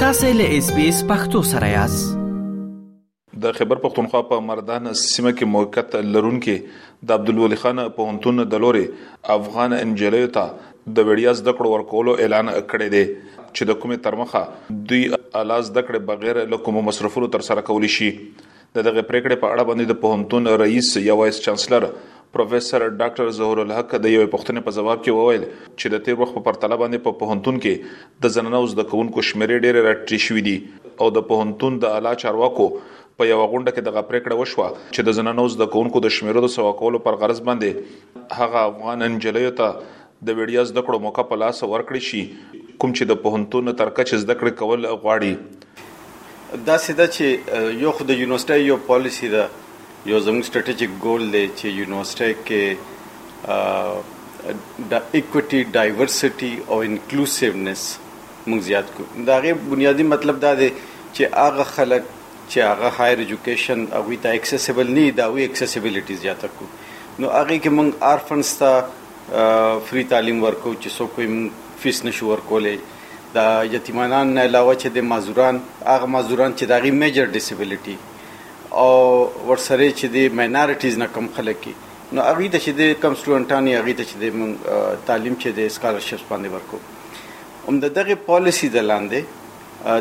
تاسو له اس بي اس پختو سره یاست د خبر پښتونخوا په مردان سیمه کې موقت لرونکي د عبد الولي خان په هنتون د لوري افغان انجلیو ته د وړیا زده کړو ورکولو اعلان کړی دی چې د کومې ترمخه دوی الاز د کړې بغیر له کومو مصرفونو تر سره کول شي د دغه پریکړې په اړه باندې د پوهنتون رئیس یا وایس چانسلر پروفیسور ډاکټر ظهور الحق د یوې پوښتنې په ځواب کې وویل چې د تیر وخت په پرتله باندې په پوهنتون کې د زنانو زده کوونکو شمیرې ډېرې راټیټې شوې دي او د پوهنتون د اعلی چارواکو په یو غونډه کې دغه پریکړه وشوه چې د زنانو زده کوونکو د شمیرو د سوا کولو پر غرض باندې هغه افغان انجلیو ته د وړیا زده کړو موقع په لاس ورکړی شي کوم چې د پوهنتون تر کچې زده کړې کول غواړي دا سیده چې یو خو د یونیورسيټي یو پالیسی ده یو زموږ سټریټیجیک ګول دی چې یونیورسيټي کې د ایکوټي ډایورسټي او انکلوسیونس موږ زیات کو دا غي بنیادی مطلب دا دی چې هغه خلک چې هغه هایر ایجوکیشن هغه ته اکسیسیبل نه دا وی اکسیسیبিলিټي زیاته کو نو هغه کې موږ ارفنس ته فری تعلیم ورکو چې څوک یې موږ فیس نشو ورکولی د یتیمانان نه علاوه چې د معذوران هغه معذوران چې داغي میجر ډیسیبیلیټي او ورسره چې د ماینارټیز نه کم خلک کی نو هغه ته چې د کم سټوډنټان یې هغه ته چې د تعلیم چې د اسکالرشپس باندې ورکو هم د دغه پالیسی د لاندې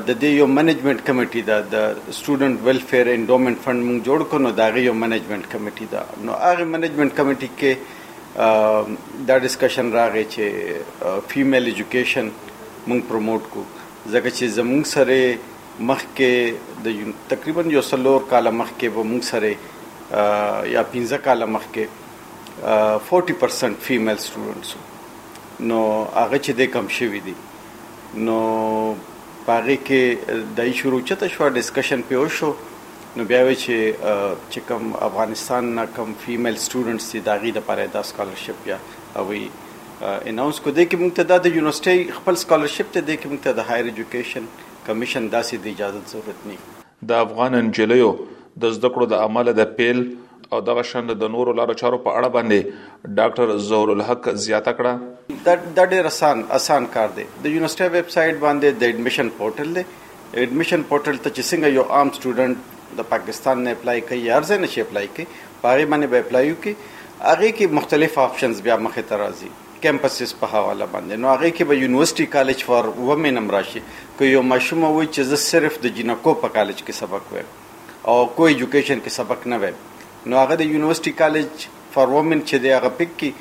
د دې یو منیجمنت کمیټي دا د سټوډنټ ویلفیر انډومنت فند موږ جوړ کړو نو دا یو منیجمنت کمیټي دا نو هغه منیجمنت کمیټي کې دا ډیسکشن راغی چې فیمیل ایجوکیشن موږ پروموټ کو ځکه چې زموږ سره مخکې د تقریبا یو سلور کال مخکې به موږ سره یا 15 کال مخکې 40% فیمیل سټوډنټس نو هغه چې د کم شوی دي نو پاره کې دای شروع چته شو ډیسکشن پیو شو نو بیا وی چی چی کوم افغانستان نه کوم فیمیل سټوډنټس دی داغي د پاره دا سکالرشپ بیا اوی اناونس کو دی کی موږ ته دا د یونیورسټی خپل سکالرشپ ته دی کی موږ ته د هایر ایجوکیشن کمیشن داسی د اجازت ضرورت نی. د افغان نجلیو د زده کړو د امله د پیل او دغه شان د نورو لارو چارو په اړه باندې ډاکټر ظهورالحق زیاته کړه. دا ډیر اسان اسان کار دی د یونیورسټی ویب سایټ باندې د ایډمیشن پورټل دی. ایډمیشن پورټل ته چې څنګه یو عام سټوډنټ د پاکستان نه اپلای کوي یا ارزه نشي اپلای کوي په هغه باندې به اپلای وکړي هغه کې مختلف آپشنز بیا مخه ته راځي کیمپسز په حواله باندې نو هغه کې به یونیورسيټي کالج فار وومن هم راشي که یو ماشوم وای چې زه صرف د جنکو په کالج کې سبق وایم او کو ایجوکیشن کې سبق نه وایم نو هغه د یونیورسيټي کالج فار وومن چې دی هغه پک کی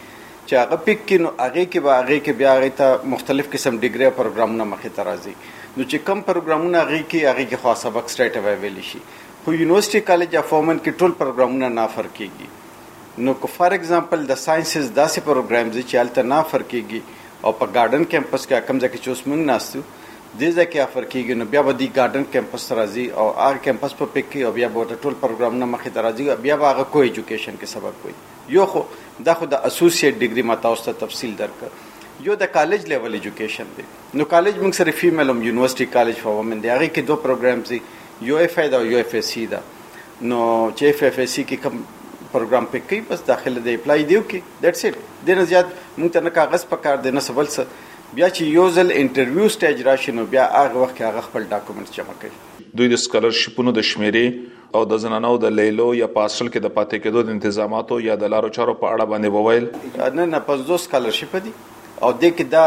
چې هغه پک کی نو هغه کې به هغه کې بیا هغه ته مختلف قسم ډیګری پروګرامونه مخې ته راځي نو چې کم پروګرامونه هغه کې هغه کې خو سبق سټریټ اوی ویل شي خو یونیورسيټي کالج اف وومن کې ټول پروګرامونه نه افر کیږي نو کو فار ایگزامپل د ساينسز داسې پروګرامز چې الته نه افر کیږي او په ګارډن کیمپس کې کوم ځکه چې اوس موږ ناستو دې ځای کې افر کېږي نو بیا به دی ګارډن کمپس ته راځي او هغه کمپس په پک کوي او بیا به ورته ټول پروګرامونه مخې ته راځي او بیا به هغه کو ایجوکیشن کې سبق وایي یو خو دا خو د اسوسییټ ډیګري ما تاسو ته تفصیل درکړ یو د کالج لیول ایجوکیشن دی نو کالج موږ سره فیمیل هم یونیورسيټي کالج فار وومن دی هغه کې دوه پروګرامز دي یو اف ای دا یو اف اس سی دا نو چې اف اف اس سی کې کوم پروګرام پک کوي بس داخله د اپلای دیو کې دیټس اټ دنه زیات موږ ته نه کاغذ پکار دی نه سبل څه بیا چې یو ځل انټرویو سټیج راشي نو بیا هغه وخت کې هغه خپل ډاکومنټس جمع کوي. دوی د سکالرشیپونو د شمیرې او د زنانو د لیلو یا په هاسټل کې د پاتې کېدو د انتظاماتو یا د لارو چارو په اړه باندې وویل. نه نه 50 سکالرشیپ دي او دې کې دا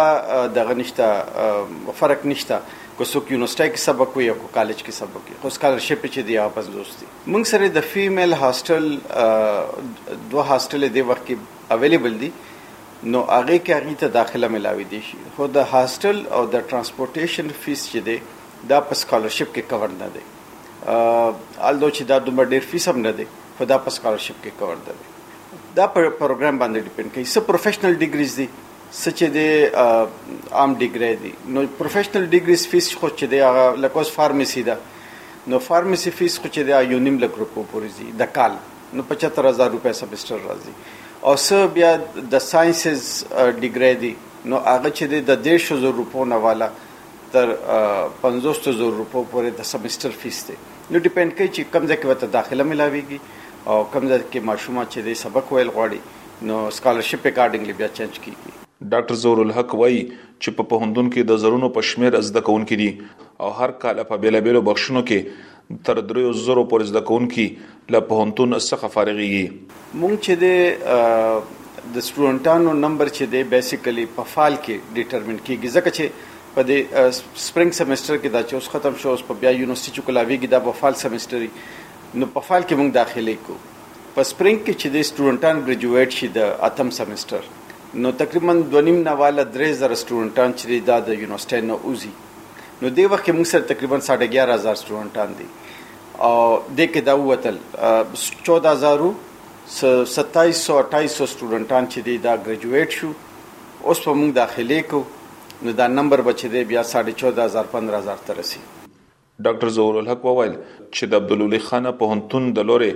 دغه نشته فرق نشته که څوک یونیورسټۍ کې سبق وي یا کو کالج کې سبق وي خو سکالرشیپ چې دی هغه 50 دي موږ سره د فیمیل هاسټل دوه هاسټل دی وخت کې اویلیبل دي نو هغه کې هغه ته داخله ملاویدې شي خو د هاسټل او د ترانسپورټیشن فیس چې دی دا په سکالرشپ کې کور نه دی الدو چې دا دومره ډیر فیس هم نه دی خو دا په سکالرشپ کې کور نه دی دا په پروګرام باندې ډیپند کوي څه پروفیشنل ډیګریز دي څه چې د عام ډیګری دي نو پروفیشنل ډیګریز فیس خو چې دی هغه لکوس فارمیسي ده نو فارمیسي فیس خو چې دی یو نیم لک روپو پورې دي د کال نو 75000 روپے سمستر راځي او سه بیا د ساينسز ډیګری دی نو هغه چې د 10000 روپو نه والا تر 50000 روپو پورې د سمستر فیس دی نو ډیپند کوي چې کوم ځای کې وته داخله ملاويږي او کوم ځای کې ماشومه چې د سبق ویل غواړي نو سکالرشپ اکارډنګلی بیا چینج کیږي ډاکټر زور الحق وایي چې په پوهندون کې د زرونو په شمیر زده کوونکي دي او هر کال په بیلابیلو بخشونو کې تر دريو زرو پورې زده کوونکي له پوهنتون څخه فارغيږي. مونږ چې دی د سټوډنټانو نمبر چې دی بیسیکلی په فال کې ډیټرمنټ کیږي ځکه چې په دې سپرینګ سمستر کې دا چې اوس ختم شو اوس په بیا یونیورسيټي چې کولاویږي دا په فال سمستري نو په فال کې مونږ داخلي کو په سپرینګ کې چې د سټوډنټان ګریجویټ شي د اتم سمستر نو تقریبا 2.5 نه والا 3000 سټوډنټان چې دا د یونیورسيټي نه اوزي نو دې وخت کې موږ سره تقریبا 11500 سټوډنټان دي او د کې دا وتل 14000 2728 سټوډنټان چې دي دا ګریجویټ شو اوس په موږ داخلي کو نو دا نمبر بچ دی بیا 14000 15000 ته رسی ډاکټر ظهور الحق وویل چې د عبدالولي خان په هنتون د لوري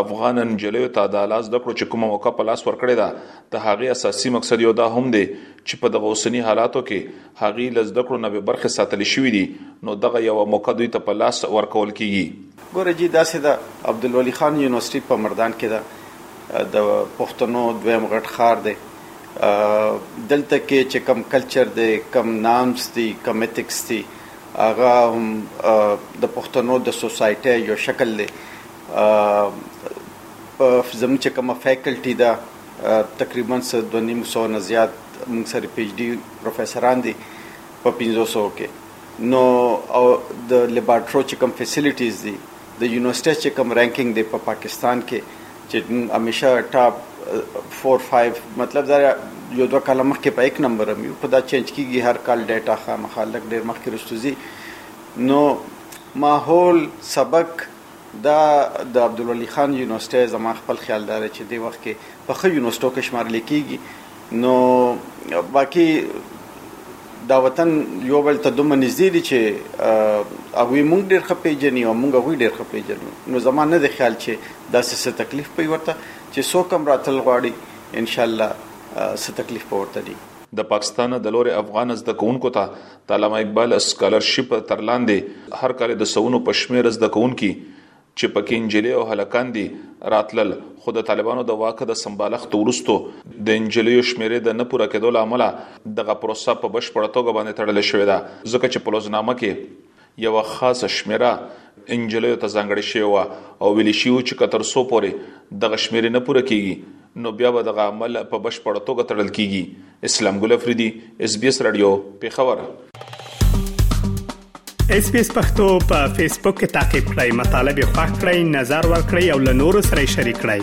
افغان انجلیو ته د اعلی زده کړو چې کومه موقع په لاس ورکړې ده د هغې اساسي مقصد یو دا هم دی چې په دغه اوسنی حالاتو کې هغوی له زده کړو نه بې برخې ساتل شوي دي، نو دغه یوه موقع دوی ته په لاس ورکول کېږي. ګوره جي داسې ده عبدالولي خان يونيورسټي په مردان کې ده د پښتنو دويم غټ ښار دی دلته کې چې کم کلچر دی کم نامز دي کم اتکس دي هغه هم د پښتنو د سوسايټي یو شکل دی په زموږ چې کومه فیکلټي ده تقریبا څه دوه نیم سو نه زیات موږ سره پی ایچ ډي پروفیسران دي په پنځو سوو کې نو او د لیبارټرو چې کوم فیسیلیټیز دي د یونیورسټي چې کوم رانکینګ دی په پاکستان کې چې همیشه ټاپ 4 5 مطلب دا یو دوه کاله مخکې په 1 نمبر هم یو خدا چینج کیږي هر کال ډیټا خامخا لګ ډیر مخکې رستوزی نو ماحول سبق دا د عبدالولي خان یونیورسټی زما خپل خیال داره چې دې وخت کې په ښه یونیورسټو کې شمارل کېږي نو باقي دا وطن یو بل ته دومره نږدې دي چې هغوی مونږ ډېر ښه پیژني او مونږ هغوی ډېر ښه پیژنو نو زما نه دی خیال چې داسې څه تکلیف پي ورته چې څوک هم راتل غواړي انشاءالله څه تکلیف په ورته دي د پاکستان د لورې افغان زده کوونکو ته د علامه اقبال اسکالرشیپ تر لاندې هر کال د سونو په شمېر زده کوونکي چې پکې انجلې او هلکان دي راتلل خو د طالبانو د واکه د سمبالښت ورستو د انجلیو شمیرې د نه پوره کېدو لامل دغه پروسه په بشپړه توګه باندې تړل شوې ده ځکه چې په لوزنامه کې یو خاص شمیره انجلیو ته ځانګړې شوی و او ویل شي چې کتر سو پورې دغه شمیرې نه پوره کیږي نو بیا به دغه عمل په بشپړه توګه تړل کیږي اسلام ګل افریدي اس بي اس رادیو پیښور اس بي اس پختو په فیسبوک کې تا کې پلی مطلب یو فاک کړئ نظر ور کړئ او له نورو سره شریک کړئ